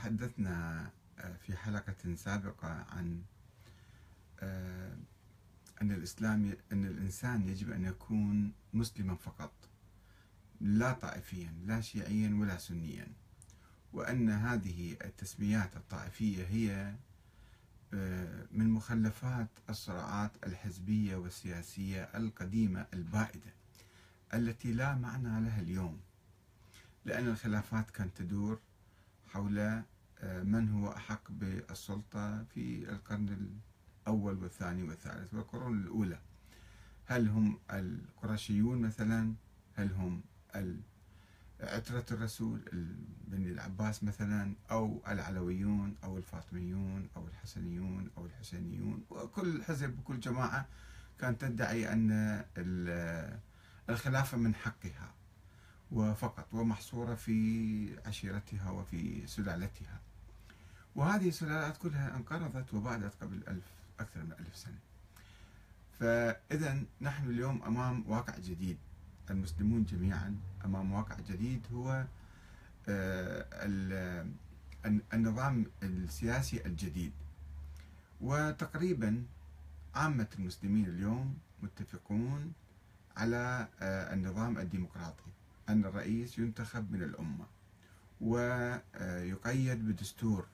تحدثنا آه، في حلقة سابقة عن آه، أن الإسلام أن الإنسان يجب أن يكون مسلما فقط لا طائفيا لا شيعيا ولا سنيا وأن هذه التسميات الطائفية هي آه، من مخلفات الصراعات الحزبية والسياسية القديمة البائدة التي لا معنى لها اليوم لأن الخلافات كانت تدور حول آه، من هو أحق بالسلطة في القرن الأول والثاني والثالث والقرون الأولى. هل هم القرشيون مثلا؟ هل هم عترة الرسول بني العباس مثلا؟ أو العلويون أو الفاطميون أو الحسنيون أو الحسينيون؟ وكل حزب وكل جماعة كانت تدعي أن الخلافة من حقها. وفقط ومحصورة في عشيرتها وفي سلالتها. وهذه السلالات كلها انقرضت وبعدت قبل ألف أكثر من ألف سنة. فإذا نحن اليوم أمام واقع جديد. المسلمون جميعا أمام واقع جديد هو آه، النظام السياسي الجديد. وتقريبا عامة المسلمين اليوم متفقون على آه، النظام الديمقراطي. أن الرئيس ينتخب من الأمة ويقيد بدستور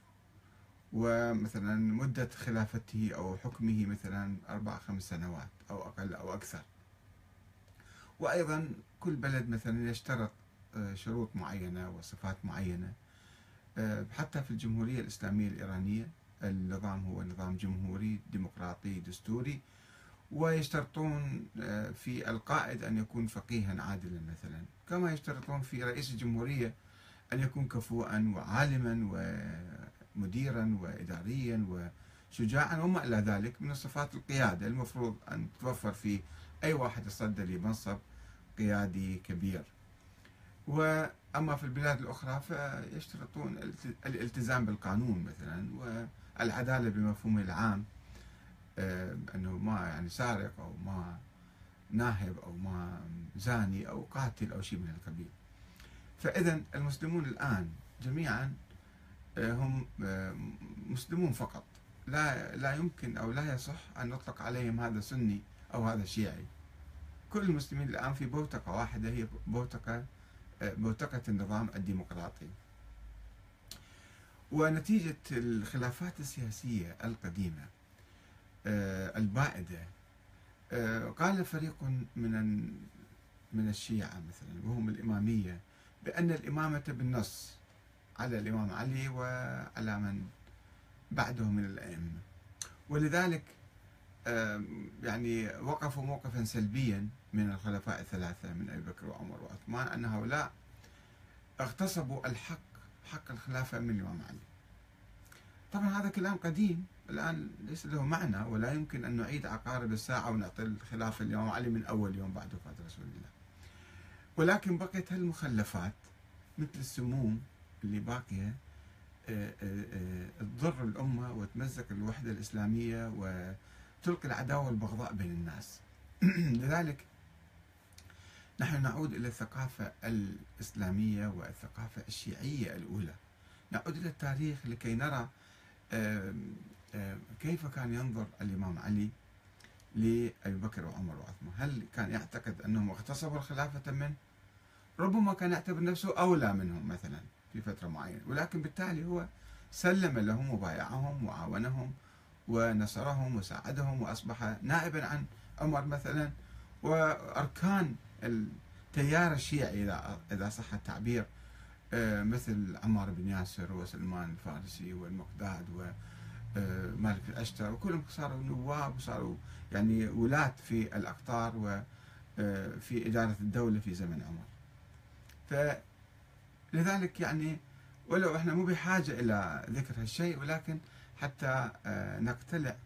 ومثلا مدة خلافته أو حكمه مثلا أربع خمس سنوات أو أقل أو أكثر. وأيضا كل بلد مثلا يشترط آه، شروط معينة وصفات معينة آه، حتى في الجمهورية الإسلامية الإيرانية النظام هو نظام جمهوري ديمقراطي دستوري ويشترطون آه، في القائد أن يكون فقيها عادلا مثلا. كما يشترطون في رئيس الجمهورية أن يكون كفوءا وعالما ومديرا وإداريا وشجاعا وما إلى ذلك من صفات القيادة. المفروض أن تتوفر في أي واحد يصدى لمنصب قيادي كبير. وأما في البلاد الأخرى فيشترطون الالتزام بالقانون مثلا والعدالة بمفهومه العام. يعني سارق أو ما ناهب أو ما زاني أو قاتل أو شيء من القبيل فإذا المسلمون الآن جميعا آه، هم آه، مسلمون فقط. لا لا يمكن أو لا يصح أن نطلق عليهم هذا سني أو هذا شيعي. كل المسلمين الآن في بوتقة واحدة هي بوتقة بوتقة النظام الديمقراطي. ونتيجة الخلافات السياسية القديمة آه، البائدة. آه، قال فريق من من الشيعة مثلا وهم الإمامية بأن الإمامة بالنص على الإمام علي وعلى من بعده من الأئمة. ولذلك يعني وقفوا موقفا سلبيا من الخلفاء الثلاثة من أبي بكر وعمر وعثمان أن هؤلاء اغتصبوا الحق حق الخلافة من الإمام علي. طبعا هذا كلام قديم. الآن ليس له معنى ولا يمكن أن نعيد عقارب الساعة ونعطي الخلافة اليوم. علي من أول يوم بعد وفاة رسول الله. ولكن بقيت هالمخلفات مثل السموم اللي باقية آه، آه، آه، تضر الأمة وتمزق الوحدة الإسلامية وتلقي العداوة والبغضاء بين الناس. لذلك نحن نعود إلى الثقافة الإسلامية والثقافة الشيعية الأولى. نعود إلى التاريخ لكي نرى كيف كان ينظر الإمام علي لأبي بكر وعمر وعثمان؟ هل كان يعتقد أنهم اغتصبوا الخلافة منه؟ ربما كان يعتبر نفسه أولى منهم مثلا في فترة معينة ولكن بالتالي هو سلم لهم وبايعهم وعاونهم ونصرهم وساعدهم وأصبح نائبا عن عمر مثلا وأركان التيار الشيعي إذا صح التعبير آه، مثل عمار بن ياسر وسلمان الفارسي والمقداد ومالك آه، الأشتر وكلهم صاروا نواب وصاروا يعني ولاة في الأقطار وفي آه، إدارة الدولة في زمن عمر. فلذلك يعني ولو إحنا مو بحاجة إلى ذكر هالشيء ولكن حتى نقتلع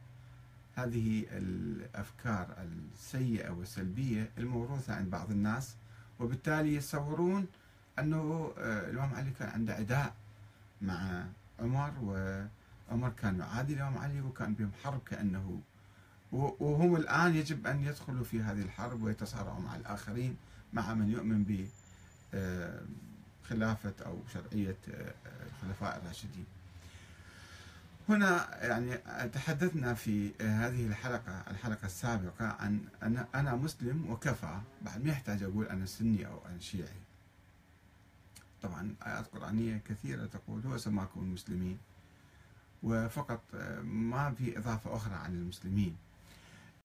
هذه الأفكار السيئة والسلبية الموروثة عند بعض الناس وبالتالي يتصورون أنه آه، الإمام علي كان عنده عداء مع عمر وعمر كان يعادي الإمام علي وكان بهم حرب كأنه وهم الآن يجب أن يدخلوا في هذه الحرب ويتصارعوا مع الآخرين مع من يؤمن ب خلافة أو شرعية الخلفاء الراشدين. هنا يعني تحدثنا في هذه الحلقة الحلقة السابقة عن أن أنا مسلم وكفى بعد ما يحتاج أقول أنا سني أو أنا شيعي. طبعا آيات قرآنية كثيرة تقول هو سماكم المسلمين وفقط ما في إضافة أخرى عن المسلمين.